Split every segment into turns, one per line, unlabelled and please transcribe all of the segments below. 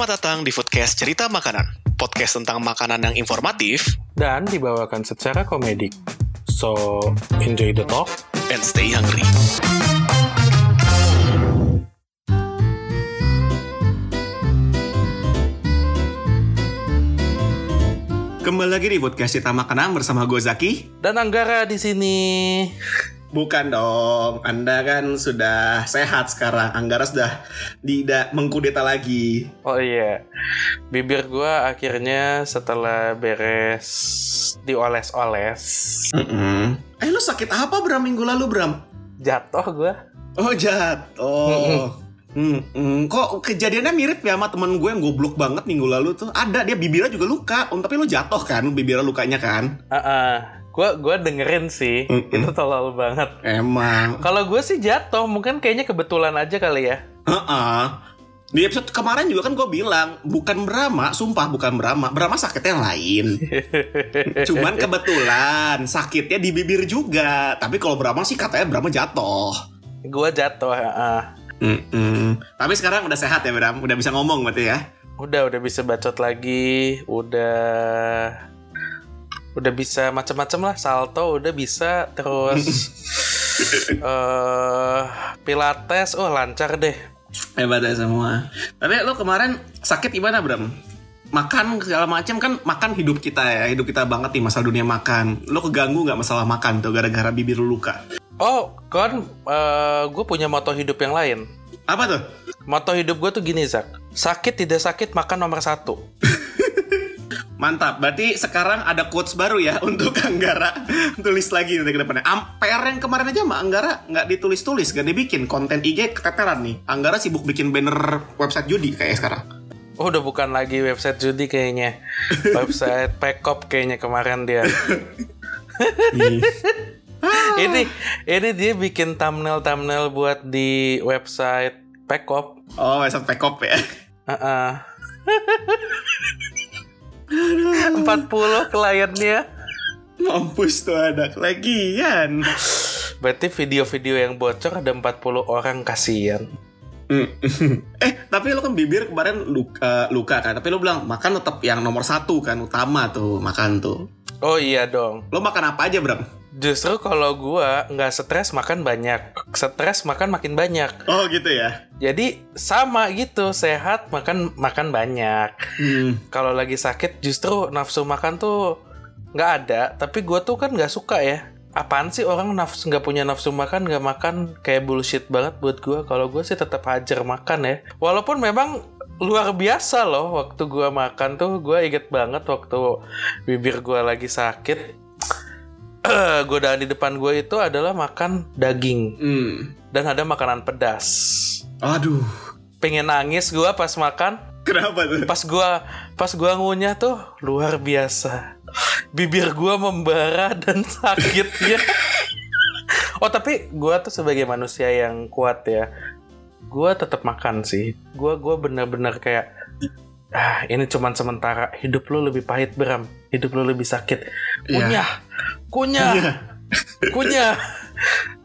Selamat datang di Foodcast Cerita Makanan, podcast tentang makanan yang informatif
dan dibawakan secara komedik. So, enjoy the talk.
and stay hungry.
Kembali lagi di podcast Cerita Makanan bersama gue Zaki.
Dan Anggara di sini.
Bukan dong, Anda kan sudah sehat sekarang. Anggara sudah tidak mengkudeta lagi.
Oh iya, bibir gua akhirnya setelah beres dioles-oles,
Mm-mm. Eh lu sakit apa Bram minggu lalu Bram?
jatuh gua.
Oh jatuh. Mm-mm. Kok kejadiannya mirip ya sama temen gue yang goblok banget minggu lalu tuh. Ada dia bibirnya juga luka. Tapi lu jatuh kan bibirnya lukanya kan?
Ah, ah. Gua gua dengerin sih,
Mm-mm.
itu tolol banget.
Emang.
Kalau gue sih jatuh, mungkin kayaknya kebetulan aja kali ya.
Heeh. Di episode kemarin juga kan gue bilang bukan Brahma, sumpah bukan Brahma. Brahma sakitnya yang lain. Cuman kebetulan sakitnya di bibir juga. Tapi kalau Brahma sih katanya Brahma jatuh.
Gua jatuh, ah, ah.
Mm-mm. Tapi sekarang udah sehat ya Bram, udah bisa ngomong berarti ya.
Udah, udah bisa bacot lagi, udah udah bisa macam-macam lah, salto udah bisa, terus eh pilates, oh lancar deh.
Hebat ya semua. Tapi lo kemarin sakit gimana Bram? Makan segala macam kan makan hidup kita ya, hidup kita banget nih masalah dunia makan. Lo keganggu nggak masalah makan tuh gara-gara bibir lo luka?
Oh, kan gue punya moto hidup yang lain.
Apa tuh?
Moto hidup gue tuh gini, Zak. Sakit tidak sakit, makan nomor satu.
Mantap, berarti sekarang ada quotes baru ya untuk Anggara tulis lagi nanti ke depannya. Am- PR yang kemarin aja mah Anggara nggak ditulis-tulis, gak dibikin konten IG keteteran nih. Anggara sibuk bikin banner website judi kayak sekarang.
Oh, udah bukan lagi website judi kayaknya. website Pekop kayaknya kemarin dia. ini ini dia bikin thumbnail-thumbnail buat di website Pekop.
Oh, website Pekop ya.
Heeh. 40 kliennya.
Mampus tuh anak lagian.
Berarti video-video yang bocor ada 40 orang kasihan.
Mm. eh, tapi lo kan bibir kemarin luka, luka kan. Tapi lo bilang makan tetap yang nomor satu kan, utama tuh makan tuh.
Oh iya dong.
Lo makan apa aja, Bram?
Justru kalau gua nggak stres makan banyak, stres makan makin banyak.
Oh gitu ya.
Jadi sama gitu, sehat makan makan banyak.
Hmm.
Kalau lagi sakit justru nafsu makan tuh nggak ada. Tapi gua tuh kan nggak suka ya. Apaan sih orang nafsu nggak punya nafsu makan nggak makan kayak bullshit banget buat gua. Kalau gua sih tetap hajar makan ya. Walaupun memang luar biasa loh waktu gua makan tuh gua inget banget waktu bibir gua lagi sakit. godaan di depan gue itu adalah makan daging
Hmm.
dan ada makanan pedas.
Aduh.
Pengen nangis gue pas makan,
Kenapa tuh?
pas gua pas gua ngunyah tuh luar biasa. Bibir gua membara dan sakitnya. oh tapi gua tuh sebagai manusia yang kuat ya, gua tetap makan sih. Gua gua bener-bener kayak ah ini cuman sementara. Hidup lu lebih pahit beram, hidup lu lebih sakit.
Iya.
Kunyah, kunyah, kunyah,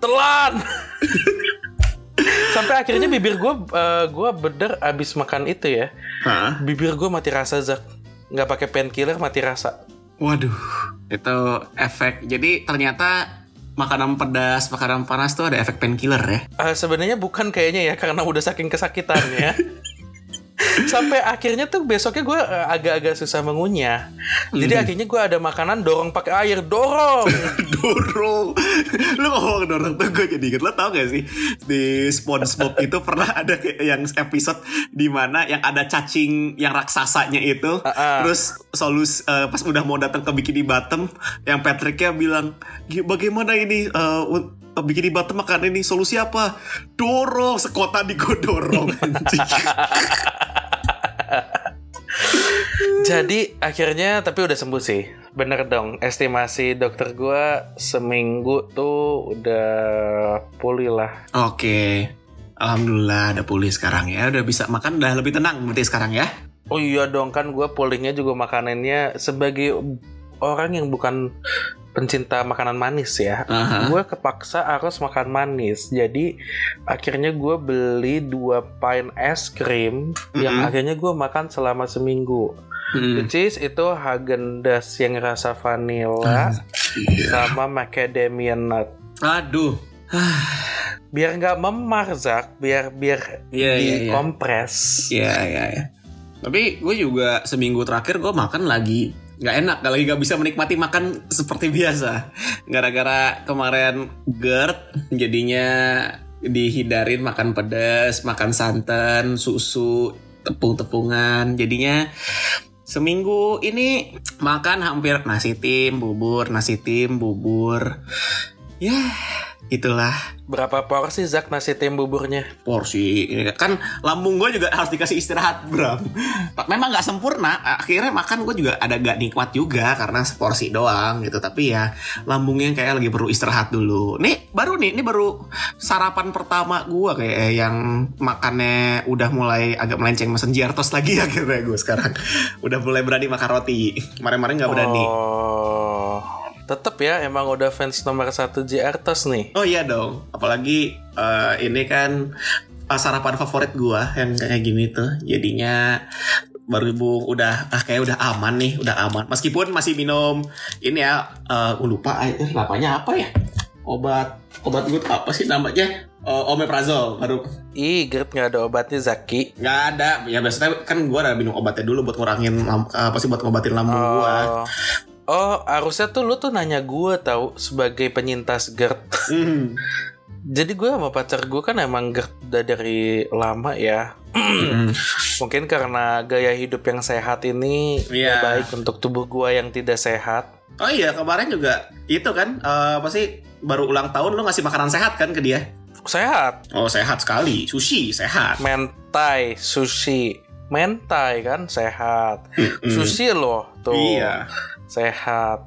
telan. Sampai akhirnya bibir gue gua beder abis makan itu ya
Hah?
bibir gue mati rasa Zak nggak pakai painkiller mati rasa
Waduh, itu efek. Jadi ternyata makanan pedas, makanan panas tuh ada efek painkiller ya.
Eh, sebenarnya bukan kayaknya ya karena udah saking kesakitannya sampai akhirnya tuh besoknya gue eh, agak-agak susah mengunyah jadi akhirnya gue ada makanan dorong pakai air dorong
dorong. Lu ngomong dorong tuh gue jadi inget. Lo tau gak sih di SpongeBob itu pernah ada yang episode di mana yang ada cacing yang raksasanya itu.
Ah, ah.
Terus solus eh, pas udah mau datang ke Bikini Bottom yang Patricknya bilang "Gi- bagaimana ini un- Bikini Bottom makan ini solusi apa? Dorong sekota di dorong. anjing.
jadi akhirnya tapi udah sembuh sih bener dong estimasi dokter gue seminggu tuh udah pulih lah
Oke. Alhamdulillah ada pulih sekarang ya. Udah bisa makan udah lebih tenang berarti sekarang ya.
Oh iya dong kan gue pulihnya juga makanannya sebagai orang yang bukan pencinta makanan manis ya.
Aha.
Gue kepaksa harus makan manis. Jadi akhirnya gue beli dua pint es krim yang
Mm-mm.
akhirnya gue makan selama seminggu.
Hmm.
Which is itu Haagen-Dazs yang rasa vanilla
Iya.
sama macadamia nut.
Aduh.
Biar nggak memar Zak, biar biar
Iya, iya, iya.
dikompres.
Iya, iya, iya. Tapi gue juga seminggu terakhir gue makan lagi nggak enak, gak lagi gak bisa menikmati makan seperti biasa. Gara-gara kemarin GERD, jadinya dihindarin makan pedas, makan santan, susu, tepung-tepungan. Jadinya seminggu ini makan hampir nasi tim, bubur, nasi tim, bubur. Ya, itulah.
Berapa porsi Zak nasi tim buburnya?
porsi ini kan. Lambung gue juga harus dikasih istirahat Bram memang nggak sempurna. Akhirnya makan gue juga ada gak nikmat juga karena seporsi doang gitu. Tapi ya lambungnya kayak lagi perlu istirahat dulu. Nih baru nih ini baru sarapan pertama gue kayak yang makannya udah mulai agak melenceng mesen Jartos lagi akhirnya gue sekarang. Udah mulai berani makan roti. Kemarin-kemarin nggak berani.
Oh, tetep ya emang udah fans nomor satu JR Tos nih.
Oh iya dong, apalagi eh, ini kan eh, sarapan favorit gua yang kayak gini tuh. Jadinya baru ibu udah ah kayak udah aman nih, udah aman. Meskipun masih minum ini ya, eh gua lupa eh, namanya apa ya? Obat obat gue apa sih namanya? Eh, omeprazole baru
Ih, Gert nggak ada obatnya Zaki.
nggak ada ya biasanya kan gua udah minum obatnya dulu buat ngurangin apa sih buat ngobatin lambung gua
Oh. Oh, harusnya tuh lu tuh nanya gue tahu sebagai penyintas GERD.
Hmm.
Jadi gue sama pacar gue kan emang GERD udah dari lama ya.
Hmm.
Mungkin karena gaya hidup yang sehat ini
Iya.
baik untuk tubuh gue yang tidak sehat.
Oh iya kemarin juga itu kan eh, apa sih baru ulang tahun lu ngasih makanan sehat kan ke dia?
Sehat,
Oh sehat sekali, sushi sehat.
mentai, sushi, mentai kan sehat.
Mm-mm.
Sushi loh tuh.
Iya.
Sehat.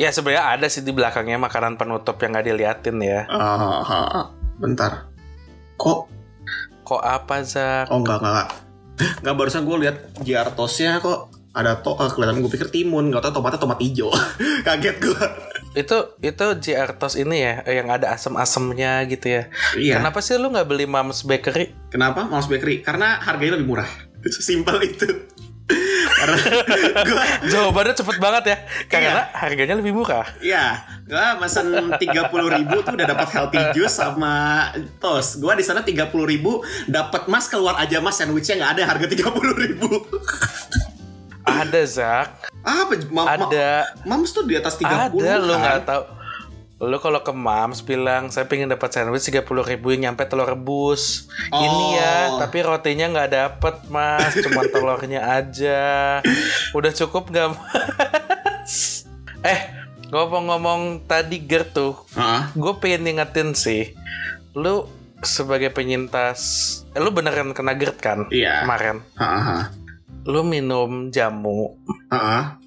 Ya sebenarnya ada sih di belakangnya makanan penutup yang nggak diliatin ya.
Ah, bentar. Kok?
Kok apa Zak?
Oh enggak enggak. enggak. Enggak barusan gue lihat jartosnya kok ada to eh, kelihatan gue pikir timun, nggak tahu tomatnya tomat hijau. Kaget gue.
Itu itu JR Tos ini ya yang ada asam-asamnya gitu ya.
Iya.
Kenapa sih lu nggak beli Mams Bakery?
Kenapa? Mouse Bakery? Karena harganya lebih murah. Simpel itu. Karena gue
Jawabannya cepet banget ya. Karena harganya lebih murah.
Iya, gua mesen 30 ribu tuh udah dapat healthy juice sama toast. Gua di sana 30 ribu dapat mas keluar aja mas sandwichnya nggak ada harga 30 ribu.
Ada Zak.
Apa? Ma ma-
Ada.
Mams tuh di atas 30
Ada lu
kan?
nggak tahu. Lu kalau ke Mams bilang saya pengen dapat sandwich 30 ribu yang nyampe telur rebus. Ini ya,
Oh.
tapi rotinya nggak dapet mas, cuma telurnya aja. Udah cukup nggak mas? Eh, ngomong-ngomong tadi Gert tuh,
Heeh.
gue pengen ngingetin sih, lu sebagai penyintas, eh, lu beneran kena GERD kan
Iya.
kemarin?
Heeh.
Lu minum jamu.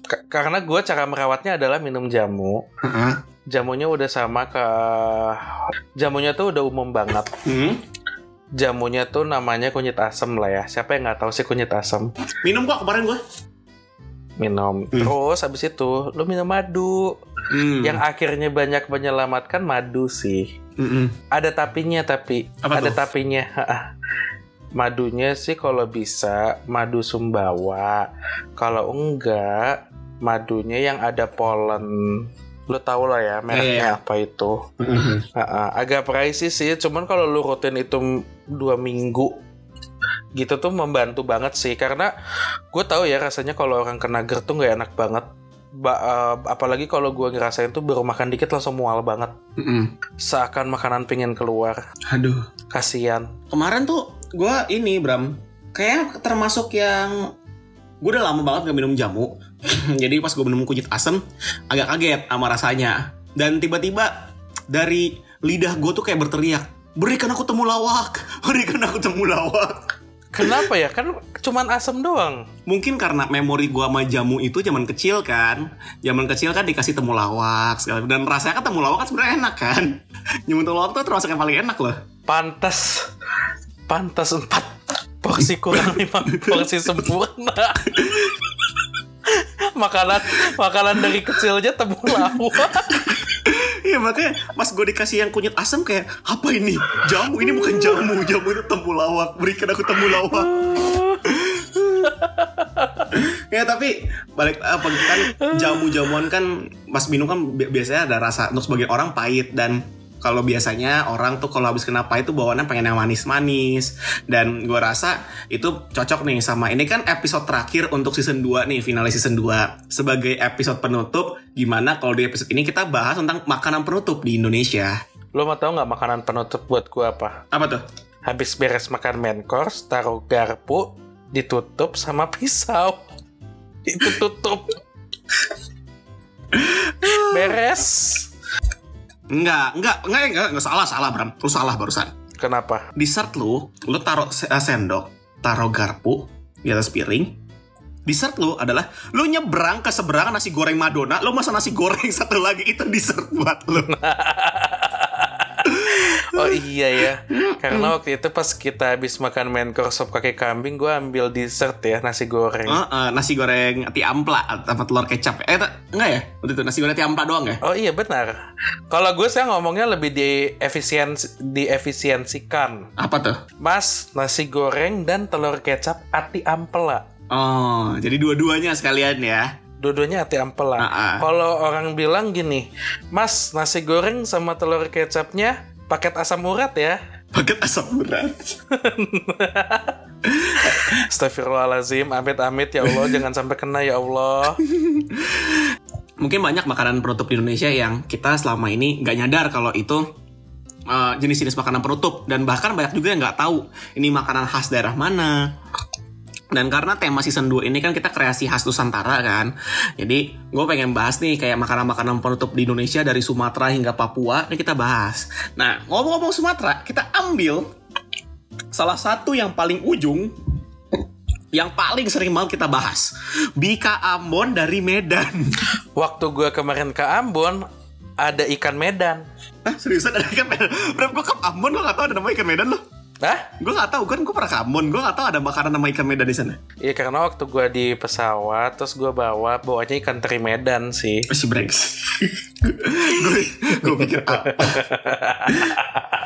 Ka- karena gue cara merawatnya adalah minum jamu.
Heeh.
Jamunya udah sama ke jamunya tuh udah umum banget.
Hmm.
Jamunya tuh namanya kunyit asam lah ya. Siapa yang nggak tahu sih kunyit asam?
Minum kok kemarin gua.
Minum.
Hmm.
Terus habis itu lu minum madu.
Hmm.
Yang akhirnya banyak menyelamatkan madu sih.
Mm-mm.
Ada tapinya tapi
Apa
ada
tuh?
tapinya. Madunya sih kalau bisa madu sumbawa. Kalau enggak madunya yang ada polen. Lo tau lah ya mereknya
Iya, iya.
apa itu. Agak pricey sih, cuman kalau lu rutin itu dua minggu gitu tuh membantu banget sih karena gue tahu ya rasanya kalau orang kena GERD tuh nggak enak banget. Ba- eh, apalagi kalau gue ngerasain tuh baru makan dikit langsung mual banget.
Mm-mm.
Seakan makanan pengen keluar.
Aduh.
Kasian.
Kemarin tuh gua ini Bram kayak termasuk yang gue udah lama banget gak minum jamu. Jadi pas gue minum kunyit asem agak kaget sama rasanya. Dan tiba-tiba dari lidah gue tuh kayak berteriak, berikan aku temulawak, berikan aku temulawak.
Kenapa ya? Kan cuman asam doang.
Mungkin karena memori gua sama jamu itu zaman kecil kan. Zaman kecil kan dikasih temulawak segala dan rasanya kan temulawak kan sebenarnya enak kan. Nyumun temulawak tuh termasuk yang paling enak loh.
Pantas. Pantas empat porsi kurang lima porsi sempurna. makanan makanan dari kecilnya temulawak.
Iya makanya mas gue dikasih yang kunyit asam kayak apa ini jamu ini bukan jamu jamu itu temulawak berikan aku temulawak ya tapi balik apa kan jamu-jamuan kan mas minum kan bi- biasanya ada rasa untuk sebagian orang pahit dan kalau biasanya orang tuh kalau habis kena pahit tuh bawaannya pengen yang manis-manis dan gue rasa itu cocok nih sama ini kan episode terakhir untuk season 2 nih finalis season 2 sebagai episode penutup gimana kalau di episode ini kita bahas tentang makanan penutup di Indonesia
Lo mau tahu nggak makanan penutup buat gua apa?
apa tuh
Habis beres makan main course, taruh garpu, ditutup sama pisau. Itu tutup. beres.
Enggak, enggak, enggak, enggak, enggak salah, salah Bram. Lu salah barusan.
Kenapa?
Dessert lu, lu taruh eh, sendok, taruh garpu di atas piring. Dessert lu adalah lu nyebrang ke seberang nasi goreng Madonna, lu masa nasi goreng satu lagi itu dessert buat lu.
Oh iya ya. Karena waktu itu pas kita habis makan main course sop kaki kambing, gua ambil dessert ya nasi goreng.
Eh, eh, nasi goreng ati ampla atau telur kecap. Eh, enggak ya? Waktu itu nasi goreng ati ampla doang ya?
Oh iya benar. Kalau gue saya ngomongnya lebih di efisiensi diefisiensikan.
Apa tuh?
Mas, nasi goreng dan telur kecap ati ampela.
Oh, jadi dua-duanya sekalian ya.
Dua-duanya ati ampela.
Ah.
Kalau orang bilang gini, Mas, nasi goreng sama telur kecapnya paket asam urat ya.
Paket asam urat.
Astagfirullahalazim, amit-amit ya Allah, jangan sampai kena ya Allah.
mungkin banyak makanan penutup di Indonesia yang kita selama ini nggak nyadar kalau itu uh, jenis-jenis makanan penutup dan bahkan banyak juga yang nggak tahu ini makanan khas daerah mana dan karena tema season 2 ini kan kita kreasi khas Nusantara kan Jadi gue pengen bahas nih kayak makanan-makanan penutup di Indonesia dari Sumatera hingga Papua Ini kita bahas Nah ngomong-ngomong Sumatera kita ambil salah satu yang paling ujung yang paling sering banget kita bahas Bika Ambon dari Medan
Waktu gue kemarin ke Ambon, ada ikan Medan.
Hah, seriusan ada ikan Medan? Bro, gue ke Ambon, gue gak tau ada nama ikan Medan loh.
Hah?
Gue gak tahu kan, gue pernah ke Ambon, gue gak tahu ada makanan nama ikan Medan di sana.
Iya karena waktu gue di pesawat, terus gue bawa, bawanya ikan teri Medan sih.
Oh, si breaks. gue, pikir apa?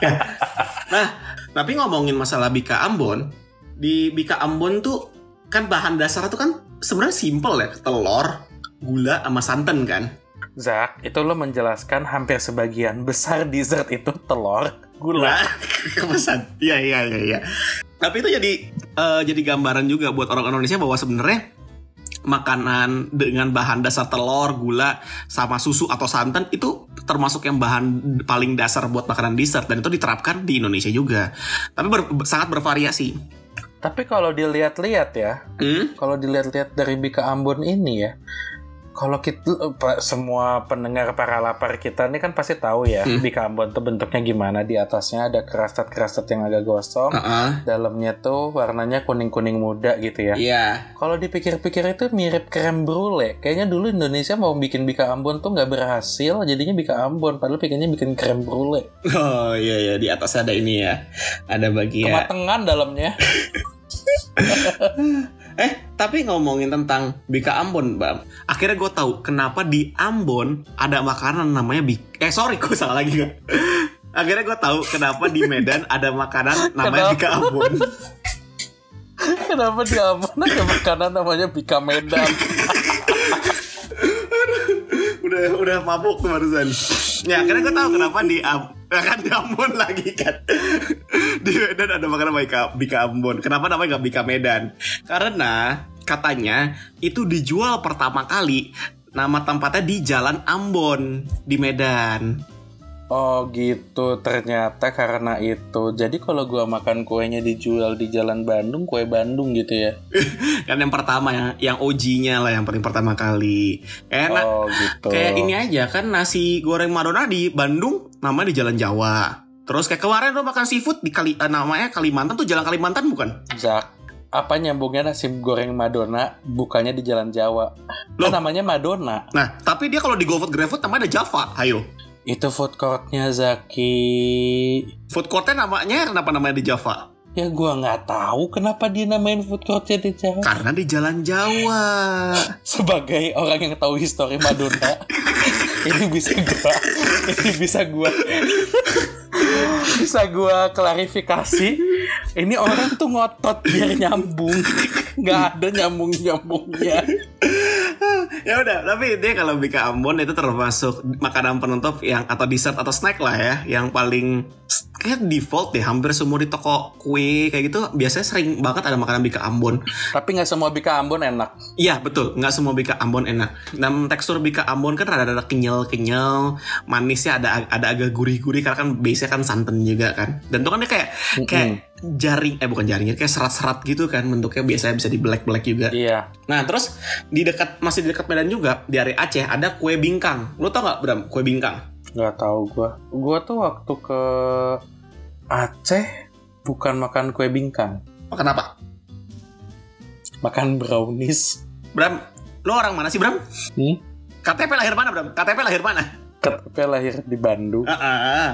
Ya. nah, tapi ngomongin masalah Bika Ambon, di Bika Ambon tuh kan bahan dasar tuh kan sebenarnya simple ya, telur, gula, sama santan kan.
Zak, itu lo menjelaskan hampir sebagian besar dessert itu telur, gula.
Lah, kepesan. Iya iya iya iya. Tapi itu jadi eh, jadi gambaran juga buat orang Indonesia bahwa sebenarnya makanan dengan bahan dasar telur, gula, sama susu atau santan itu termasuk yang bahan paling dasar buat makanan dessert dan itu diterapkan di Indonesia juga. Tapi ber- sangat bervariasi.
Tapi kalau dilihat-lihat ya,
Hmm?
kalau dilihat-lihat dari Bika Ambon ini ya, kalau kita pa- semua pendengar para lapar kita ini kan pasti tahu ya
Hmm.
Bika Ambon tuh bentuknya gimana di atasnya ada kerasat-kerasat yang agak gosong,
Heeh.
dalamnya tuh warnanya kuning-kuning muda gitu ya.
Iya.
Kalau dipikir-pikir itu mirip krem brulee. Kayaknya dulu Indonesia mau bikin Bika Ambon tuh nggak berhasil, jadinya Bika Ambon. Padahal bikinnya bikin krem brulee.
Oh iya iya di atas ada ini ya. Ada bagian.
Kematangan dalamnya.
Eh, tapi ngomongin tentang Bika Ambon, Bang. Akhirnya gue tahu kenapa di Ambon ada makanan namanya Bika. Eh, sorry, gue salah lagi kan. Akhirnya gue tahu kenapa di Medan ada makanan namanya
Kenapa?
Bika Ambon.
Kenapa di Ambon ada makanan namanya Bika Medan?
udah udah mabuk barusan. Ya, akhirnya gue tahu kenapa di ya kan di Ambon lagi kan. di Medan ada makanan Bika, Bika Ambon. Kenapa namanya nggak Bika Medan? Karena katanya itu dijual pertama kali nama tempatnya di Jalan Ambon di Medan.
Oh gitu, ternyata karena itu. Jadi kalau gua makan kuenya dijual di Jalan Bandung, kue Bandung gitu ya?
kan yang pertama yang yang OG-nya lah yang paling pertama kali. Enak.
Oh gitu.
Kayak ini aja kan nasi goreng Madonna di Bandung namanya di Jalan Jawa. Terus kayak kemarin lo makan seafood di kali eh, namanya Kalimantan tuh Jalan Kalimantan bukan?
Zak, apa nyambungnya nasi goreng Madonna bukannya di Jalan Jawa?
Loh.
Kan namanya Madonna.
Nah, tapi dia kalau di GoFood GrabFood namanya ada Java. Ayo.
Itu food courtnya Zaki.
Food courtnya namanya kenapa namanya di Java?
Ya gua nggak tahu kenapa dia namain food court Jatinegara.
Karena di Jalan Jawa.
Sebagai orang yang tahu histori Madonna, ini bisa gua, ini bisa gua, bisa gua klarifikasi. Ini orang tuh ngotot biar nyambung, nggak ada nyambung nyambungnya.
Ya udah, tapi dia kalau Bika Ambon itu termasuk makanan penutup yang atau dessert atau snack lah ya, yang paling kayak default deh hampir semua di toko kue kayak gitu biasanya sering banget ada makanan Bika Ambon.
Tapi nggak semua Bika Ambon enak.
Iya betul, nggak semua Bika Ambon enak. Dan tekstur Bika Ambon kan rada-rada kenyal-kenyal, manisnya ada ada agak gurih-gurih karena kan base kan santan juga kan. Dan itu kan dia kayak kayak jaring eh bukan jaring kayak serat-serat gitu kan bentuknya biasanya bisa di black-black juga.
Iya.
Nah terus di dekat masih di dekat Medan juga di area Aceh ada kue bingkang. Lo tau nggak Bram kue bingkang?
Nggak tahu gua. Gua tuh waktu ke Aceh bukan makan kue bingkang,
Makan apa?
makan brownies.
Bram, lo orang mana sih Bram?
Hmm?
KTP lahir mana Bram? KTP lahir mana?
KTP lahir di Bandung.
Ah, ah.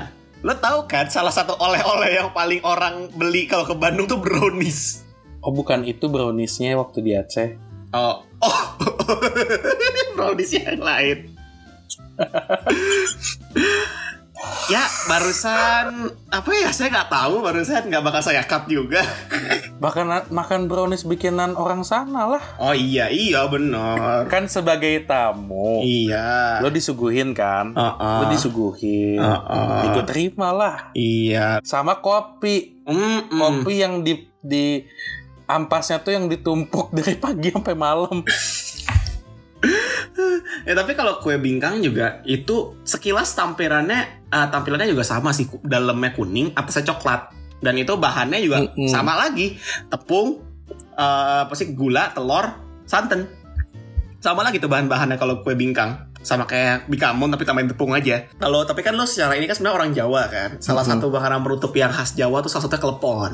Lo tahu kan salah satu oleh-oleh yang paling orang beli kalau ke Bandung tuh brownies.
Oh bukan itu browniesnya waktu di Aceh.
Oh, oh, brownies yang lain. ya barusan apa ya saya nggak tahu barusan nggak bakal saya cut juga.
Bahkan makan brownies bikinan orang sana lah.
Oh iya iya benar.
Kan sebagai tamu.
Iya.
Lo disuguhin kan?
Uh-uh.
Lo disuguhin.
Uh-uh.
Ikut terima lah.
Iya.
Sama kopi.
Mm-mm.
Kopi yang di di ampasnya tuh yang ditumpuk dari pagi sampai malam.
Ya tapi kalau kue bingkang juga itu sekilas tampilannya eh, tampilannya juga sama sih dalamnya kuning atasnya coklat. Dan itu bahannya juga
Mm-mm.
sama lagi. Tepung eh, apa sih gula telur santan. Sama lagi tuh bahan-bahannya kalau kue bingkang. Sama kayak bikamon tapi tambahin tepung aja. Kalau tapi kan lo secara ini kan sebenarnya orang Jawa kan. Salah
Mm-mm.
satu makanan penutup yang khas Jawa tuh salah satunya kelepon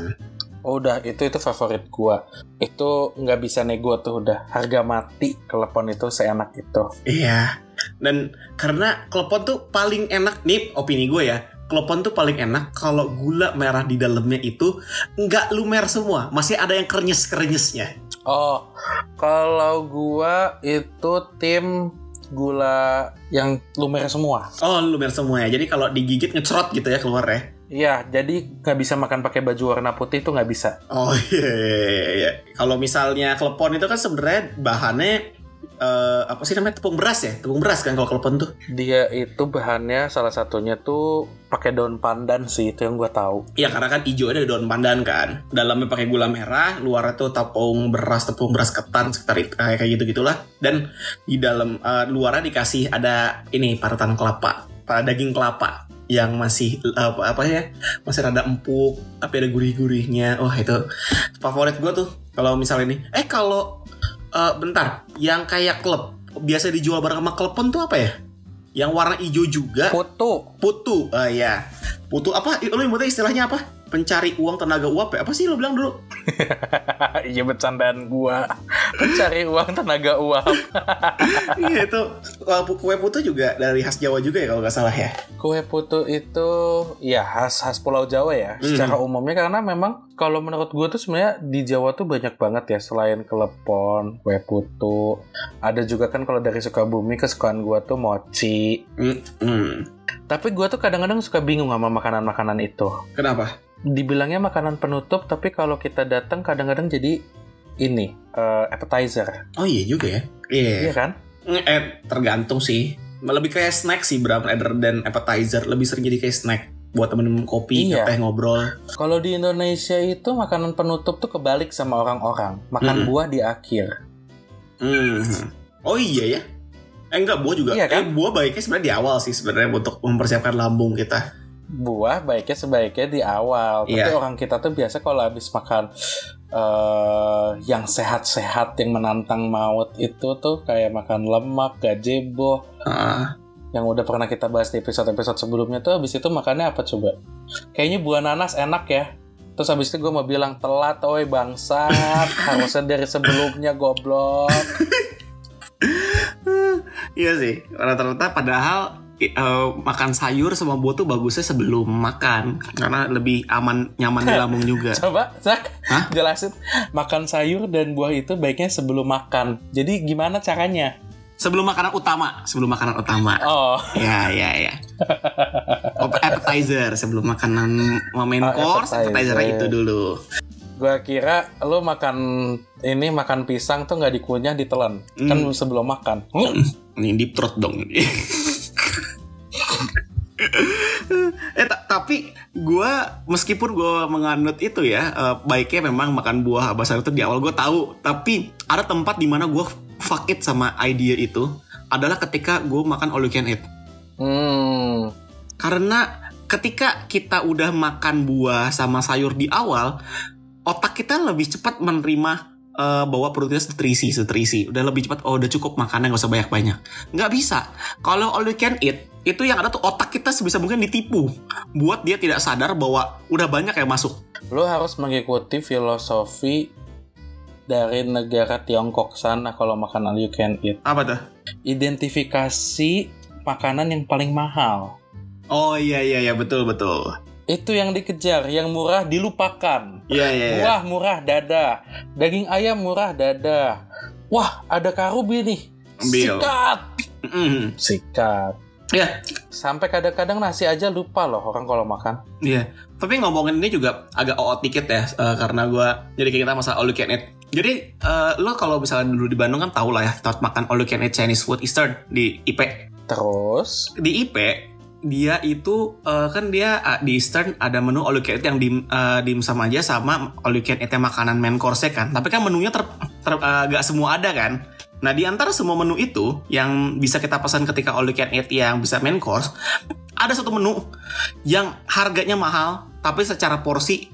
Oh udah itu itu favorit gua. Itu nggak bisa nego tuh udah harga mati kelepon itu seenak itu.
Iya. Dan karena klepon tuh paling enak nih opini gue ya. Klepon tuh paling enak kalau gula merah di dalamnya itu nggak lumer semua, masih ada yang krenyes-krenyesnya.
Oh kalau gua itu tim gula yang lumer semua.
Oh, lumer semua ya. Jadi kalau digigit ngecrot gitu ya keluar ya.
Iya jadi nggak bisa makan pakai baju warna putih tuh nggak bisa.
Oh iya, iya, iya, iya. Kalau misalnya klepon itu kan sebenarnya bahannya eh, apa sih namanya tepung beras ya? Tepung beras kan kalau klepon tuh.
Dia itu bahannya salah satunya tuh pakai daun pandan sih itu yang gua tahu.
Iya karena kan hijau ada daun pandan kan. Dalamnya pakai gula merah, luarnya tuh tepung beras, tepung beras ketan sekitar itu, kayak kayak gitu gitulah. Dan di dalam eh, luarnya dikasih ada ini parutan kelapa, pada daging kelapa yang masih apa, apa ya masih rada empuk tapi ada gurih-gurihnya. Wah itu favorit gue tuh kalau misalnya ini eh kalau eh, bentar yang kayak klub biasa dijual bareng sama klepon tuh apa ya? Yang warna hijau juga?
Putu.
putu ah ya putu apa? Lo yang istilahnya apa? Pencari uang tenaga uap ya? Apa sih lo bilang dulu
iya bercandaan gua. Mencari uang tenaga uap.
iya itu kue putu juga dari khas Jawa juga ya kalau nggak salah ya
Kue putu itu ya khas khas Pulau Jawa ya
Hmm.
secara umumnya karena memang kalau menurut gue tuh sebenarnya di Jawa tuh banyak banget ya selain kelepon, kue putu, ada juga kan kalau dari Sukabumi kesukaan gue tuh mochi.
Hmm, hmm.
Tapi gue tuh kadang-kadang suka bingung sama makanan-makanan itu.
kenapa
Dibilangnya makanan penutup tapi kalau kita datang kadang-kadang jadi ini eh, appetizer,
oh iya juga ya iya
iya kan?
eh tergantung sih lebih kayak snack sih Bram rather than appetizer lebih sering jadi kayak snack buat temen-temen kopi
Iya.
teh ngobrol
Kalau di Indonesia itu makanan penutup tuh kebalik sama orang-orang, makan
Mm-mm.
buah di akhir.
Hmm. Oh iya ya. Eh enggak, buah juga.
Iya kan?
Eh buah baiknya sebenarnya di awal sih sebenarnya untuk mempersiapkan lambung kita.
Buah baiknya sebaiknya di awal. Tapi
Iya.
orang kita tuh biasa kalau habis makan eh yang sehat-sehat yang menantang maut itu tuh kayak makan lemak gazebo
Ah,
yang udah pernah kita bahas di episode-episode sebelumnya tuh habis itu makannya apa coba? Kayaknya buah nanas enak ya. Terus habis itu gue mau bilang telat oi bangsat. Harusnya dari sebelumnya goblok.
Iya sih. Rata-rata padahal eh, makan sayur sama buah tuh bagusnya sebelum makan karena lebih aman nyaman di lambung juga.
Coba, Zak,
Hah?
jelasin. Makan sayur dan buah itu baiknya sebelum makan. Jadi gimana caranya?
Sebelum makanan utama, sebelum makanan utama.
Oh,
Ya, ya, ya. Appetizer sebelum makanan main
Oh,
course,
appetizer.
appetizer itu dulu.
gua kira lo makan ini makan pisang tuh nggak dikunyah ditelan. Kan
Hmm.
sebelum makan.
Ini deep throat dong. eh ta- tapi gua meskipun gua menganut itu ya eh, baiknya memang makan buah abas itu di awal gua tahu tapi ada tempat di mana gua fuck it sama idea itu adalah ketika gua makan all you can eat
Hmm.
karena ketika kita udah makan buah sama sayur di awal otak kita lebih cepat menerima eh, bahwa perutnya terisi, terisi. Udah lebih cepat, oh udah cukup makannya nggak usah banyak-banyak. Nggak bisa. Kalau all you can eat, itu yang ada tuh otak kita sebisa mungkin ditipu. Buat dia tidak sadar bahwa udah banyak yang masuk.
Lo harus mengikuti filosofi dari negara Tiongkok sana kalau makan all you can eat.
Apa tuh?
Identifikasi makanan yang paling mahal.
Oh iya iya iya betul betul.
Itu yang dikejar, yang murah dilupakan.
Iya iya iya.
Buah murah dada, daging ayam murah dada. Wah, ada karubi nih.
Ambil.
Sikat.
Mm.
Sikat.
Iya
Sampai kadang-kadang nasi aja lupa loh orang kalau makan.
Iya, tapi ngomongin ini juga agak oot dikit ya, eh, karena gua jadi kayak kita masalah all you can eat. Jadi eh, lo kalau misalnya dulu di Bandung kan tau lah ya, tempat makan all you can eat Chinese food Eastern di IP.
Terus,
Di IP dia itu eh, kan dia ah, di Eastern ada menu all you can eat yang dim eh, dimsum aja sama all you can eat yang makanan main course kan. Tapi kan menunya ter, ter eh, gak semua ada kan. Nah di antara semua menu itu yang bisa kita pesan ketika all you can eat yang bisa main course, ada satu menu yang harganya mahal tapi secara porsi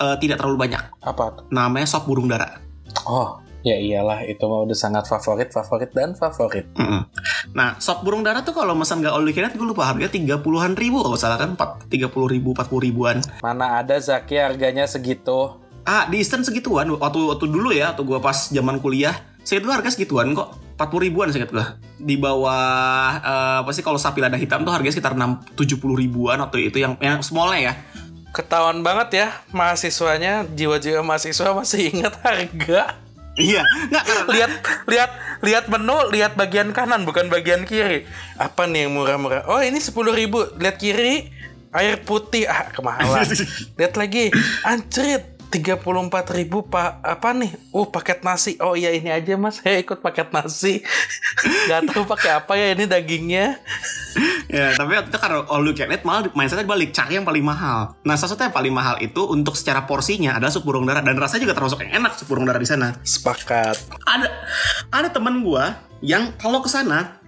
eh, tidak terlalu banyak.
apa?
Namanya sop burung dara.
Oh, ya iyalah itu mah udah sangat favorit, favorit dan favorit.
Mm-mm. Nah, sop burung dara tuh kalau pesan gak all you can eat, gue lupa harganya tiga puluhan ribu kalau salah kan, tiga puluh ribu, empat puluh ribuan.
Mana ada Zaki harganya segitu?
Ah, di Eastern segituan. Waktu waktu dulu ya, waktu gua pas zaman kuliah, saya itu harga segituan kok. 40 ribuan saya gua. Di bawah apa sih kalau sapi lada hitam tuh harganya sekitar 6 70 ribuan waktu itu yang yang smallnya ya.
Ketahuan banget ya mahasiswanya, jiwa-jiwa mahasiswa masih ingat harga.
Iya, nggak karena
lihat lihat lihat menu lihat bagian kanan bukan bagian kiri apa nih yang murah-murah oh ini sepuluh ribu lihat kiri air putih ah kemahalan lihat lagi anjrit 34 ribu pak apa nih? Uh paket nasi. Oh iya ini aja mas. Saya ikut paket nasi. Nggak tahu pakai apa ya ini dagingnya.
Ya, tapi waktu itu karena all you can eat malah mindsetnya balik. Cari yang paling mahal. Nah, salah satu yang paling mahal itu untuk secara porsinya adalah sup burung dara dan rasanya juga termasuk yang enak sup burung dara di sana.
sepakat.
Ada ada teman gua yang kalau ke sana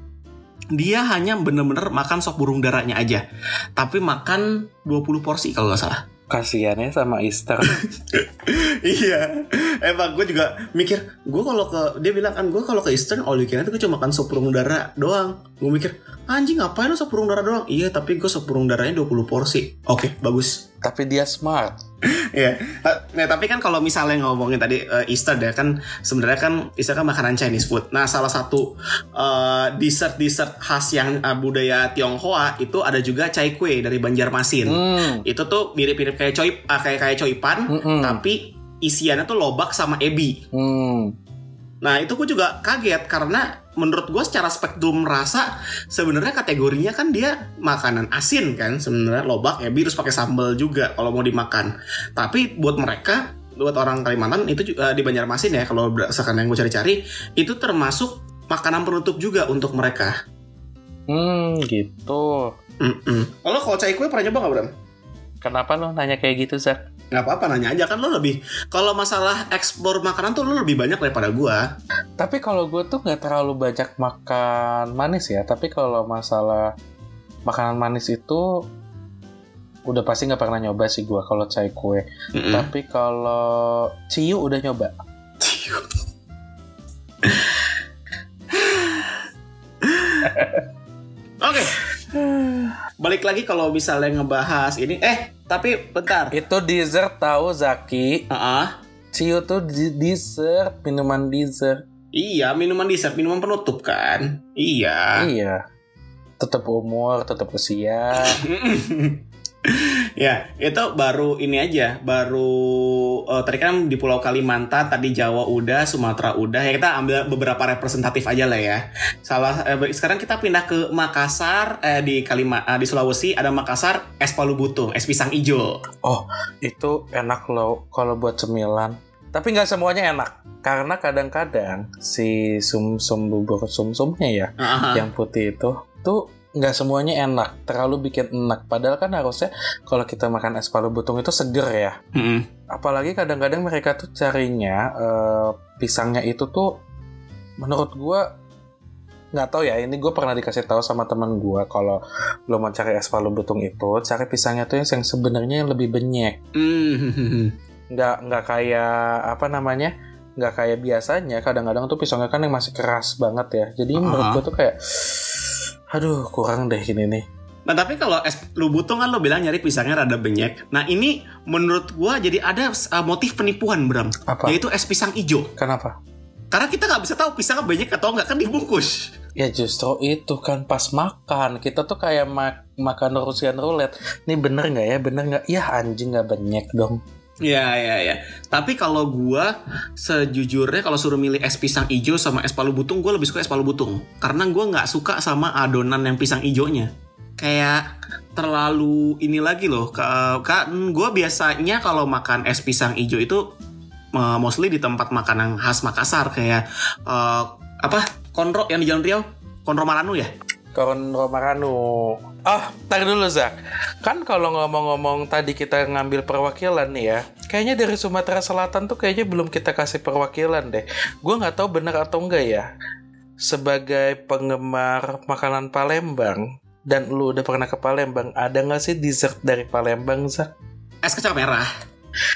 dia hanya bener-bener makan sop burung darahnya aja. Tapi makan 20 porsi kalau nggak salah
kasiannya sama Easter.
Iya. Emang gue juga mikir gue kalau ke dia bilang kan gue kalau ke Eastern all you can eat gue cuma makan sop burung dara doang. Gue mikir anjing ngapain lo sop burung dara doang iya tapi gue sop burung darahnya 20 porsi oke bagus
tapi dia smart
Iya. Nah, tapi kan kalau misalnya ngomongin tadi uh, Easter ya kan sebenarnya kan Easter kan makanan Chinese food. Nah, salah satu uh, dessert-dessert khas yang uh, budaya Tionghoa itu ada juga cai kue dari Banjarmasin.
hmm.
Itu tuh mirip-mirip kayak coy uh, kayak kayak coipan
Mm-mm.
tapi isiannya tuh lobak sama ebi.
hmm.
Nah, itu gue juga kaget karena menurut gue secara spektrum rasa sebenarnya kategorinya kan dia makanan asin kan sebenarnya lobak ebi terus pakai sambal juga kalau mau dimakan. Tapi buat mereka buat orang Kalimantan itu juga di Banjarmasin ya kalau berdasarkan yang gue cari-cari itu termasuk makanan penutup juga untuk mereka.
hmm gitu
Mm-mm. Kalau kalau cai kue pernah nyoba nggak Bram?
kenapa lo nanya kayak gitu Zak
Nggak apa-apa nanya aja kan lo lebih kalau masalah ekspor makanan tuh lo lebih banyak daripada gua.
Tapi kalau gue tuh nggak terlalu banyak makan manis ya. Tapi kalau masalah makanan manis itu udah pasti nggak pernah nyoba sih gue kalau cai kue.
Mm-mm.
Tapi kalau ciu udah nyoba.
Oke. Balik lagi kalau misalnya ngebahas ini, eh tapi bentar.
Itu dessert tahu Zaki.
Heeh.
Ciu tuh dessert, minuman dessert.
Iya, minuman dessert, minuman penutup kan? Iya.
Iya. tetap umur, tetap usia.
ya itu baru ini aja baru uh, tadi kan di Pulau Kalimantan tadi Jawa udah Sumatera udah ya kita ambil beberapa representatif aja lah ya. Salah eh, sekarang kita pindah ke Makassar eh, di Kalima uh, di Sulawesi ada Makassar es palu butung es pisang ijo
oh itu enak loh kalau buat cemilan. Tapi nggak semuanya enak karena kadang-kadang si sum sum bubur sum sumnya ya uh -huh. yang putih itu tuh nggak semuanya enak, terlalu bikin enak. Padahal kan harusnya kalau kita makan es palu butung itu seger ya. Mm-hmm. Apalagi kadang-kadang mereka tuh carinya uh, pisangnya itu tuh menurut gua nggak tahu ya ini gue pernah dikasih tahu sama teman gue kalau lo mau cari es palu butung itu cari pisangnya tuh yang sebenarnya yang lebih benyek mm-hmm. nggak nggak kayak apa namanya nggak kayak biasanya kadang-kadang tuh pisangnya kan yang masih keras banget ya jadi uh-huh. menurut gue tuh kayak aduh kurang deh ini nih
Nah tapi kalau es lu butuh kan lo bilang nyari pisangnya rada benyek. Nah ini menurut gua jadi ada uh, motif penipuan Bram.
Apa?
Yaitu es pisang hijau.
Kenapa?
Karena kita nggak bisa tahu pisangnya benyek atau nggak kan dibungkus.
Ya justru itu kan pas makan kita tuh kayak mak makan Rusian roulette. Ini bener nggak ya? Bener nggak? Ya anjing nggak benyek dong.
Iya iya iya. Tapi kalau gua sejujurnya kalau suruh milih es pisang hijau sama es palu butung, gua lebih suka es palu butung. Karena gua nggak suka sama adonan yang pisang hijaunya. Kayak terlalu ini lagi loh. Kan gua biasanya kalau makan es pisang hijau itu uh, mostly di tempat makanan khas Makassar kayak uh, apa? Konro yang di Jalan Riau. Konro Maranu ya?
Konro Maranu. Oh, tar dulu Zak. Kan kalau ngomong-ngomong tadi kita ngambil perwakilan nih ya, kayaknya dari Sumatera Selatan tuh kayaknya belum kita kasih perwakilan deh. Gue nggak tahu benar atau enggak ya. Sebagai penggemar makanan Palembang, dan lu udah pernah ke Palembang, ada nggak sih dessert dari Palembang, Zak?
Es kacang merah.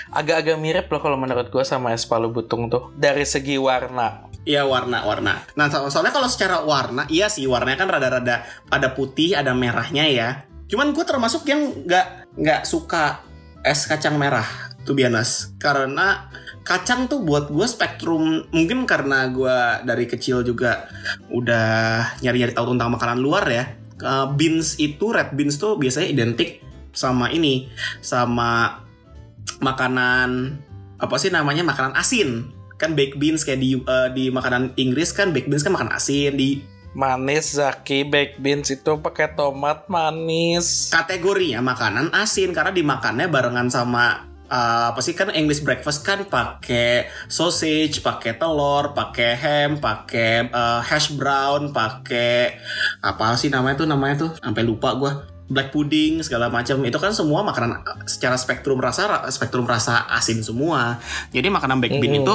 Agak-agak mirip loh kalau menurut gue sama es palu butung tuh. Dari segi warna.
Iya warna-warna. Nah so soalnya kalau secara warna, iya sih warnanya kan rada-rada ada putih, ada merahnya ya. Cuman gue termasuk yang nggak nggak suka es kacang merah, tuh bianas. Karena kacang tuh buat gue spektrum mungkin karena gue dari kecil juga udah nyari-nyari tahu tentang makanan luar ya. Beans itu red beans tuh biasanya identik sama ini, sama makanan apa sih namanya makanan asin kan baked beans kayak di uh, di makanan Inggris kan baked beans kan makan asin di
manis Zaki baked beans itu pakai tomat manis.
Kategorinya makanan asin karena dimakannya barengan sama uh, apa sih kan English breakfast kan pakai sausage, pakai telur, pakai ham, pakai uh, hash brown, pakai apa sih namanya tuh namanya tuh sampai lupa gue black pudding segala macam. Itu kan semua makanan secara spektrum rasa spektrum rasa asin semua. Jadi makanan baked bean mm. itu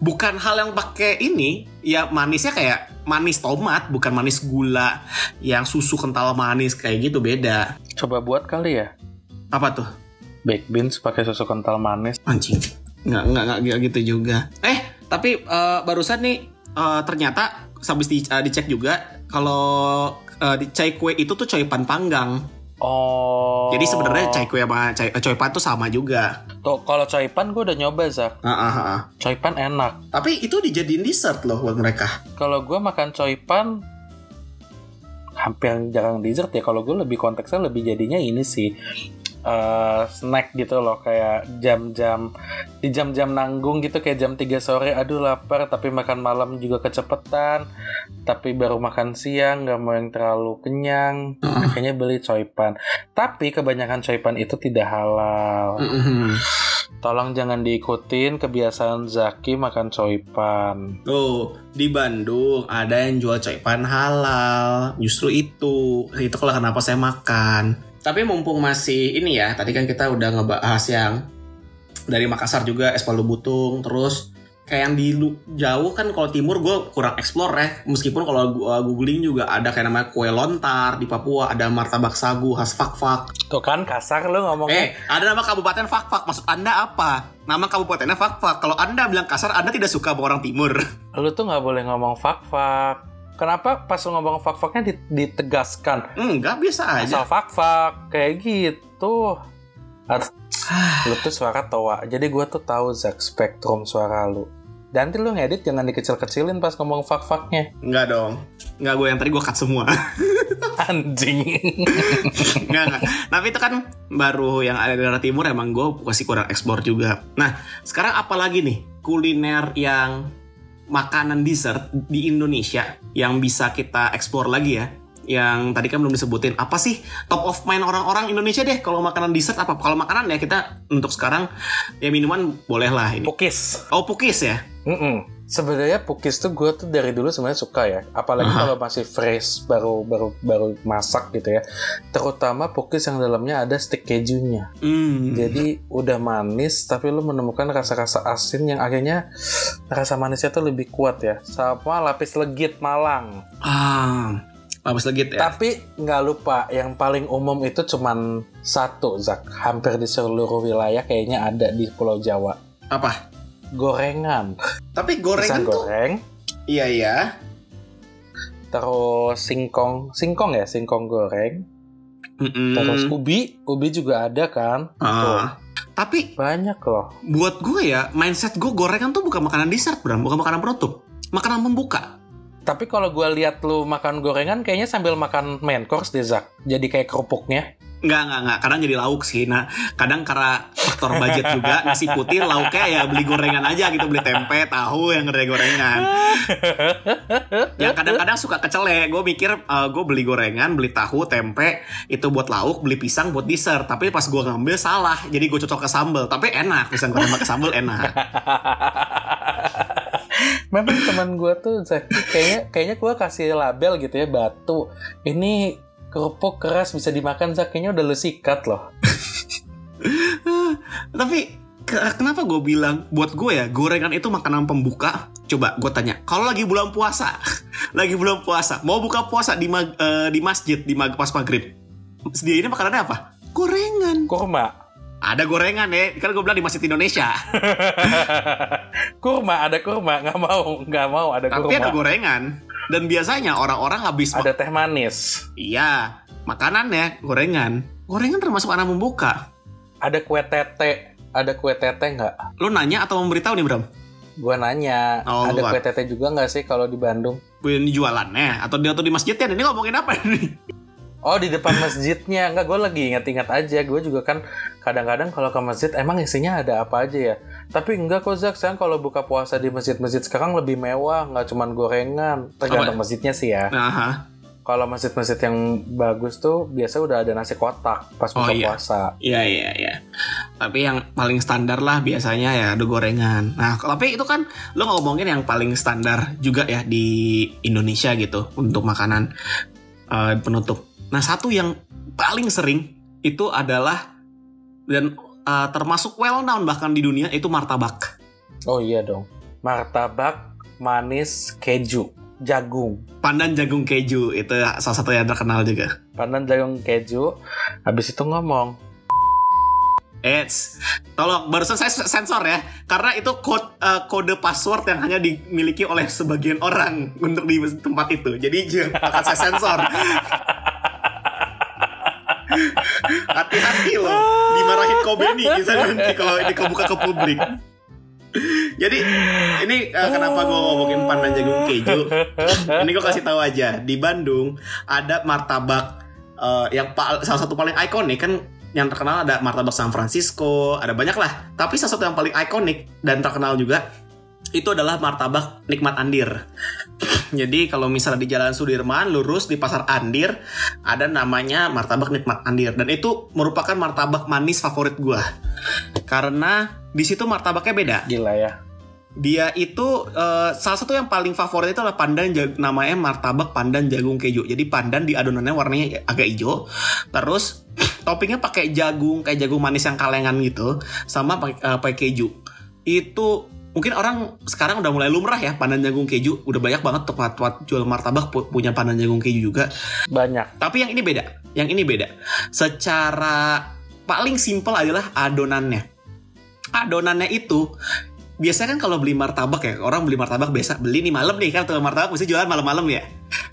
bukan hal yang pakai ini. Ya manisnya kayak manis tomat bukan manis gula yang susu kental manis kayak gitu beda.
Coba buat kali ya.
Apa tuh?
Baked beans pakai susu kental manis.
Anjing. Nggak nggak nggak gitu juga. Eh tapi uh, barusan nih uh, ternyata habis di, uh, dicek juga kalau uh, di chai kue itu tuh pan panggang.
Oh.
Jadi sebenarnya chai kue sama chai, choi pan tuh sama juga.
Tuh kalau choi pan gue udah nyoba Zak.
Uh, uh, uh.
Choi pan enak.
Tapi itu dijadiin dessert loh buat mereka.
Kalau gue makan choi pan hampir jarang dessert ya. Kalau gue lebih konteksnya lebih jadinya ini sih uh, snack gitu loh kayak jam-jam di jam-jam nanggung gitu kayak jam 3 sore aduh lapar tapi makan malam juga kecepetan tapi baru makan siang nggak mau yang terlalu kenyang. Akhirnya beli coipan tapi kebanyakan coipan itu tidak halal. Tolong jangan diikutin kebiasaan Zaki makan coipan
tuh di Bandung ada yang jual coipan halal. Justru itu. Itu kalau kenapa saya makan tapi mumpung masih ini ya, tadi kan kita udah ngebahas yang dari Makassar juga es palu butung, terus kayak yang di jauh kan kalau timur gue kurang explore ya. Meskipun kalau gue googling juga ada kayak namanya kue lontar di Papua ada martabak sagu khas fak fak.
Tuh kan kasar lo ngomong.
Eh ada nama kabupaten fak fak maksud anda apa? Nama kabupatennya fak fak. Kalau anda bilang kasar anda tidak suka sama orang timur.
Lu tuh nggak boleh ngomong fak fak Kenapa pas ngomong fak-faknya ditegaskan?
Enggak, biasa aja.
Asal fak-fak, kayak gitu. lu tuh suara toa. Jadi gue tuh tahu Zack spektrum suara lu. Dan nanti lu ngedit jangan dikecil-kecilin pas ngomong fak-faknya.
Enggak dong. Enggak gue yang tadi gue cut semua.
Anjing.
Nggak, nggak. Tapi itu kan baru yang ada di daerah timur emang gue masih kurang eksplor juga. Nah, sekarang apalagi nih kuliner yang makanan dessert di Indonesia yang bisa kita eksplor lagi ya? Yang tadi kan belum disebutin. Apa sih top of mind orang-orang Indonesia deh kalau makanan dessert apa? Kalau makanan ya kita untuk sekarang ya minuman boleh lah ini.
Pukis.
Oh pukis ya?
Mm-mm. Sebenarnya pukis tuh gue tuh dari dulu sebenarnya suka ya. Apalagi
Aha.
kalau masih fresh, baru baru baru masak gitu ya. Terutama pukis yang dalamnya ada stick kejunya.
Hmm.
Jadi udah manis tapi lu menemukan rasa-rasa asin yang akhirnya rasa manisnya tuh lebih kuat ya. Sama lapis legit Malang.
Ah, lapis legit ya.
Tapi nggak lupa yang paling umum itu cuman satu Zak. Hampir di seluruh wilayah kayaknya ada di Pulau Jawa.
Apa?
Gorengan.
Tapi gorengan
Pisang
tuh.
goreng.
Iya iya.
Terus singkong, singkong ya, singkong goreng.
Mm-mm.
Terus ubi, ubi juga ada kan? Tuh,
Ah. Tapi
banyak loh.
buat gue ya mindset gue gorengan tuh bukan makanan dessert Bram bukan makanan penutup makanan pembuka
Tapi kalau gue lihat lu makan gorengan, kayaknya sambil makan main course deh Zak. Jadi kayak kerupuknya.
Nggak, nggak, nggak. Kadang jadi lauk sih. Nah, kadang karena faktor budget juga, nasi putih lauknya ya beli gorengan aja gitu. Beli tempe, tahu yang gede gorengan. yang kadang-kadang suka kecele. Gue mikir, eh, gue beli gorengan, beli tahu, tempe, itu buat lauk, beli pisang buat dessert. Tapi pas gue ngambil salah. Jadi gue cocok ke sambal. Tapi enak, pisang goreng pakai sambal enak.
Memang teman gue tuh kayaknya kayaknya gue kasih label gitu ya batu. Ini kerupuk keras bisa dimakan. Kayaknya udah lu sikat loh.
Tapi ke- kenapa gue bilang buat gue ya gorengan itu makanan pembuka? Coba gue tanya, kalau lagi bulan puasa, lagi bulan puasa, mau buka puasa di mag- eh, di masjid di mag- pas maghrib, sediainnya makanannya apa? Gorengan.
Kurma.
Ada gorengan ya, kan gue bilang di masjid Indonesia.
kurma, ada kurma. Nggak mau, nggak mau ada
Tapi
kurma.
ada gorengan. Dan biasanya orang-orang habis
Ada teh manis.
iya makanannya gorengan. Gorengan termasuk makanan pembuka.
Ada kue tete. Ada kue tete nggak?
Lu nanya atau memberitahu nih Bram?
Gue nanya,
Oh,
ada kue tete juga nggak sih kalau di Bandung?
Ini jualannya atau di atau di masjidnya? Ini ngomongin apa nih?
Oh di depan masjidnya. Enggak gue lagi ingat-ingat aja. Gue juga kan kadang-kadang kalau ke masjid Emang isinya ada apa aja ya. Tapi enggak kok Zak. Sekarang kalau buka puasa di masjid-masjid sekarang lebih mewah. Nggak cuman gorengan. Tergantung masjidnya sih ya.
Nah,
Kalau masjid-masjid yang bagus tuh Biasa udah ada nasi kotak Pas
Oh,
buka
iya.
puasa.
Iya iya iya. Tapi yang paling standar lah biasanya ya ada gorengan. Nah tapi itu kan lo ngomongin yang paling standar juga ya di Indonesia gitu untuk makanan eh, penutup. Nah satu yang paling sering itu adalah dan eh, termasuk well known bahkan di dunia itu martabak.
Oh iya dong Martabak Manis Keju Jagung
Pandan jagung keju itu salah satu yang terkenal juga.
Pandan jagung keju Habis itu ngomong
Eits, tolong barusan saya sensor ya, karena itu kode, eh, kode password yang hanya dimiliki oleh sebagian orang untuk di tempat itu. Jadi jangan- akan saya sensor. Hati-hati loh, dimarahin Kobeni bisa nanti kalau ini kebuka ke publik. Jadi ini eh, kenapa gue ngomongin pandan jagung keju? Ini gue kasih tahu aja di Bandung ada martabak eh, yang salah satu paling ikonik kan yang terkenal ada martabak San Francisco, ada banyak lah. Tapi salah satu yang paling ikonik dan terkenal juga itu adalah martabak nikmat Andir. Jadi kalau misalnya di Jalan Sudirman lurus di Pasar Andir ada namanya martabak nikmat Andir dan itu merupakan martabak manis favorit gua. Karena di situ martabaknya beda
Gila ya
dia itu eh, salah satu yang paling favorit itu adalah pandan namanya martabak pandan jagung keju. Jadi pandan di adonannya warnanya agak hijau. Terus toppingnya pakai jagung kayak jagung manis yang kalengan gitu sama pakai eh, pakai keju. Itu mungkin orang sekarang udah mulai lumrah ya pandan jagung keju. Udah banyak banget tempat-tempat jual martabak pu- punya pandan jagung keju juga.
Banyak
Tapi yang ini beda. Yang ini beda. Secara paling simpel adalah adonannya. Adonannya itu biasanya kan kalau beli martabak ya orang beli martabak biasa beli nih malam nih kan tuh martabak mesti jualan malam-malam ya.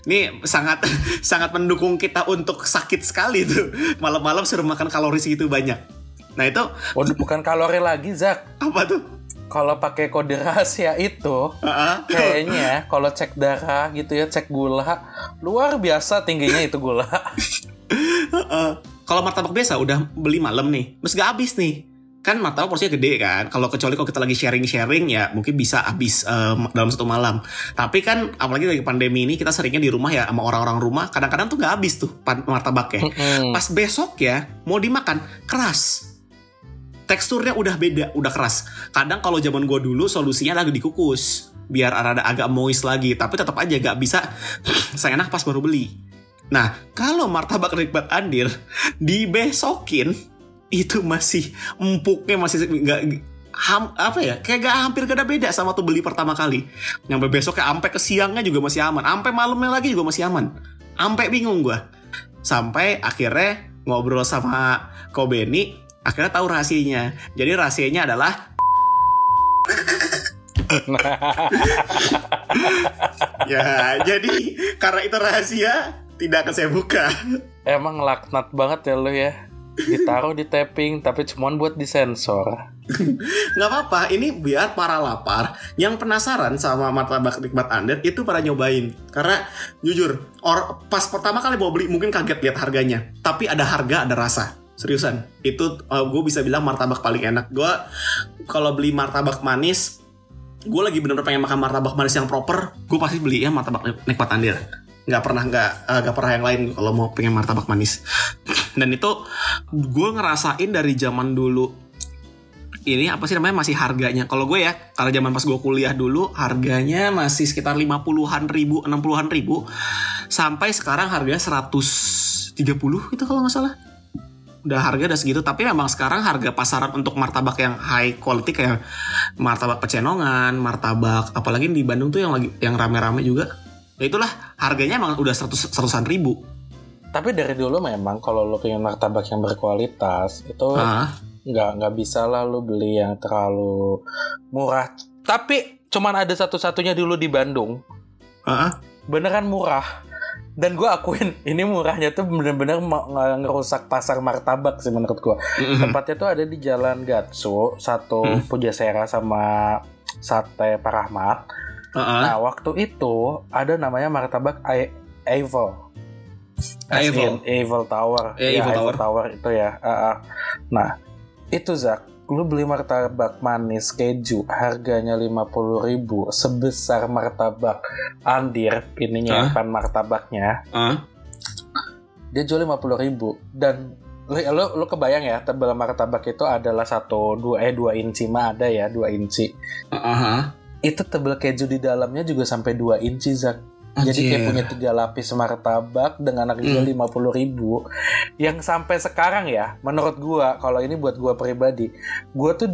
Ini sangat sangat mendukung kita untuk sakit sekali tuh malam-malam suruh makan kalori segitu banyak. Nah itu
Waduh, bukan kalori lagi, Zak.
apa tuh?
Kalau pakai kode rahasia itu
Heeh.
kayaknya kalau cek darah gitu ya cek gula luar biasa tingginya itu gula
Heeh. Kalau martabak biasa udah beli malam nih, terus gak habis nih. Kan martabak porsinya gede kan. Kalau kecuali kalau kita lagi sharing-sharing ya mungkin bisa habis eh, dalam satu malam. Tapi kan apalagi lagi pandemi ini kita seringnya di rumah ya sama orang-orang rumah. Kadang-kadang tuh gak habis tuh martabaknya. Pas besok ya mau dimakan keras. Teksturnya udah beda, udah keras. Kadang kalau zaman gua dulu solusinya lagi dikukus biar ada agak moist lagi, tapi tetap aja gak bisa seenak pas baru beli. Nah, kalau martabak nikmat Andir dibesokin itu masih empuknya masih nggak ham, apa ya kayak gak hampir gak ada beda sama tuh beli pertama kali. Nyampe besoknya sampai ke siangnya juga masih aman. Sampai malamnya lagi juga masih aman. Sampai bingung gua. Sampai akhirnya ngobrol sama Ko Beni akhirnya tahu rahasianya. Jadi rahasianya adalah ya jadi karena itu rahasia tidak akan saya buka.
Emang laknat banget ya lo ya. Ditaruh di tapping tapi cuman buat disensor.
Nggak apa-apa ini biar para lapar. Yang penasaran sama martabak nikmat Andir itu pada nyobain. Karena jujur or pas pertama kali mau beli mungkin kaget lihat harganya. Tapi ada harga ada rasa seriusan? Itu gue bisa bilang martabak paling enak. Gue kalau beli martabak manis gue lagi bener-bener pengen makan martabak manis yang proper gue pasti beli ya martabak nikmat Andir nggak pernah nggak eh, nggak pernah yang lain kalau mau pengen martabak manis. Dan itu gue ngerasain dari zaman dulu ini apa sih namanya masih harganya. Kalau gue ya karena zaman pas gue kuliah dulu harganya masih sekitar 50-an ribu 60-an ribu. Sampai sekarang harganya 130 itu kalau nggak salah udah harga udah segitu tapi memang sekarang harga pasaran untuk martabak yang high quality kayak martabak pecenongan martabak apalagi di Bandung tuh yang lagi yang rame-rame juga ya itulah harganya emang udah 100 seratusan ribu.
Tapi dari dulu memang kalau lo pengen martabak yang berkualitas itu nggak nggak bisa lah lo beli yang terlalu murah. Tapi cuman ada satu-satunya dulu di Bandung.
Ah
beneran murah dan gue akuin ini murahnya tuh nge- ngerusak pasar martabak sih menurut gue tempatnya tuh ada di Jalan Gatsu satu
Hmm.
Pujasera sama Sate Parahmat
ah
nah waktu itu ada namanya martabak I- Eiffel. in Eiffel Tower
Ya,
Ya,
Tower.
Tower itu ya Ah, ah. nah itu Zak lu beli martabak manis keju harganya 50.000 ribu sebesar martabak andir ininya
Hah?
pan martabaknya.
Ah
dia jual 50.000 ribu dan lo, lo, lo kebayang ya tebal martabak itu adalah satu dua eh dua inci mah ada ya dua inci.
Ah ah
itu tebel keju di dalamnya juga sampai 2 inci Zak jadi kayak
Anjir.
punya tiga lapis martabak dengan harga
Hmm.
lima puluh ribu, yang sampai sekarang ya, menurut gua kalau ini buat gua pribadi, gua tuh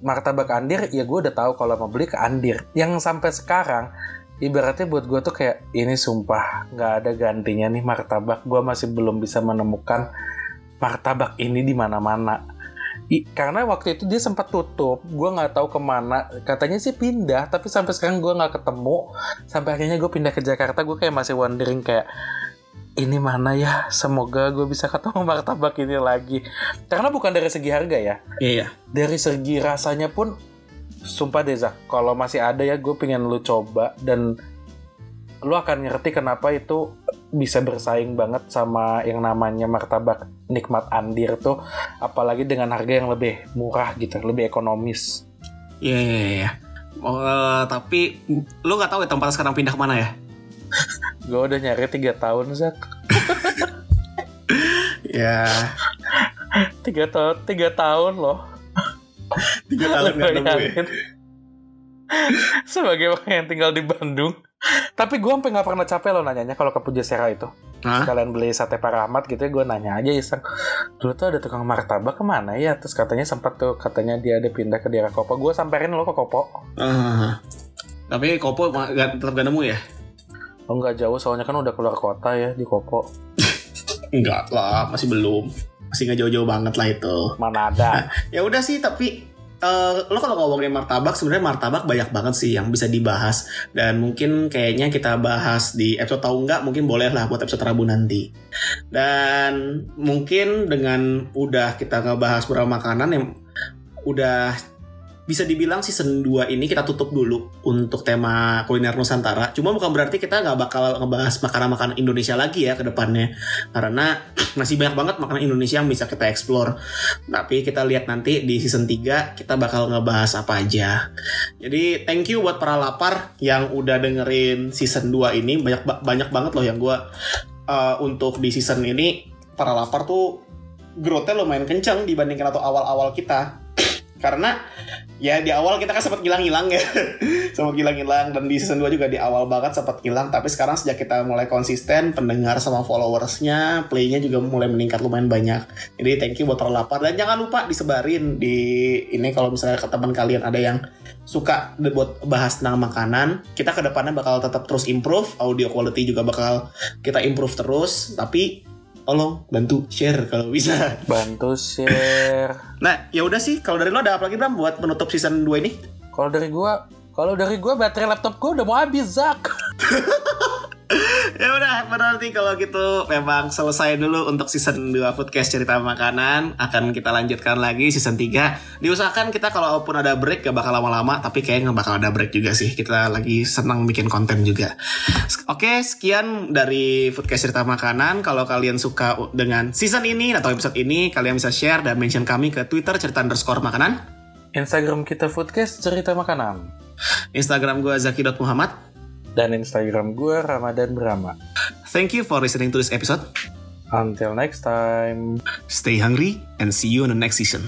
martabak Andir ya gua udah tahu kalau mau beli ke Andir. Yang sampai sekarang ibaratnya buat gua tuh kayak ini sumpah nggak ada gantinya nih martabak. Gua masih belum bisa menemukan martabak ini di mana-mana. I- karena waktu itu dia sempat tutup, gua nggak tahu ke mana. Katanya sih pindah, tapi sampai sekarang gua nggak ketemu. Sampai akhirnya gue pindah ke Jakarta gue kayak masih wondering kayak ini mana ya? Semoga gue bisa ketemu martabak ini lagi. Karena bukan dari segi harga ya.
Iya. Iya
dari segi rasanya pun sumpah deh Zak kalau masih ada ya gue pengen lu coba dan lu akan ngerti kenapa itu bisa bersaing banget sama yang namanya martabak nikmat andir tuh apalagi dengan harga yang lebih murah gitu lebih ekonomis
Iya iya iya. Oh, eh, tapi lu nggak tahu ya tempatnya sekarang pindah ke mana ya?
gue udah nyari tiga tahun Zak
Ya
tiga tahun tiga tahun loh
tiga tahun nggak nemu ya.
Sebagai orang yang tinggal di Bandung. Tapi gue sampai nggak pernah capek loh nanyanya kalau ke Pujasera itu.
Hah?
Kalian beli sate Paramat gitu ya, gue nanya aja iseng. Dulu tuh ada tukang martabak ke mana ya? Terus katanya sempat tuh, katanya dia ada pindah ke daerah Kopo. Gue samperin lo ke Kopo.
Ah. Tapi Kopo tetap gak nemu ya?
Oh nggak jauh, soalnya kan udah keluar kota ya di Kopo.
Enggak lah, masih belum. Masih nggak jauh-jauh banget lah itu.
Mana ada?
Ya udah sih, tapi eh, lo kalau ngomongin martabak, sebenarnya martabak banyak banget sih yang bisa dibahas. Dan mungkin kayaknya kita bahas di episode tahu nggak, mungkin boleh lah buat episode Rabu nanti. Dan mungkin dengan udah kita ngebahas beberapa makanan yang udah bisa dibilang season 2 ini kita tutup dulu untuk tema kuliner Nusantara. Cuma bukan berarti kita nggak bakal ngebahas makanan-makanan Indonesia lagi ya ke depannya. Karena masih banyak banget makanan Indonesia yang bisa kita explore. Tapi kita lihat nanti di season 3 kita bakal ngebahas apa aja. Jadi thank you buat para lapar yang udah dengerin season 2 ini. Banyak banyak banget loh yang gue uh, untuk di season ini para lapar tuh growth-nya lumayan kencang dibandingkan atau awal-awal kita karena ya di awal kita kan sempat hilang-hilang ya. Sempat hilang-hilang dan di season 2 juga di awal banget sempat hilang tapi sekarang sejak kita mulai konsisten pendengar sama followersnya playnya juga mulai meningkat lumayan banyak. Jadi thank you buat para lapar. Dan jangan lupa disebarin di ini kalau misalnya ke teman kalian ada yang suka buat bahas tentang makanan kita ke depannya bakal tetap terus improve. Audio quality juga bakal kita improve terus. Tapi tolong bantu share kalau bisa.
Bantu share.
Nah, ya udah sih. Kalau dari lo ada apa lagi Bram buat menutup season 2 ini?
Kalau dari gua, kalau dari gua baterai laptop gua udah mau habis, Zak.
ya udah berarti kalau gitu memang selesai dulu untuk season 2 podcast cerita makanan. Akan kita lanjutkan lagi season 3 diusahakan kita kalaupun ada break gak bakal lama-lama tapi kayaknya gak bakal ada break juga sih. Kita lagi senang bikin konten juga. Oke sekian dari podcast cerita makanan. Kalau kalian suka dengan season ini atau episode ini kalian bisa share dan mention kami ke twitter cerita underscore makanan.
Instagram kita Foodcast cerita makanan.
Instagram gue zaki.muhammad
dan Instagram gue Ramadan Brahma.
Thank you for listening to this episode.
Until next time.
Stay hungry and see you in the next season.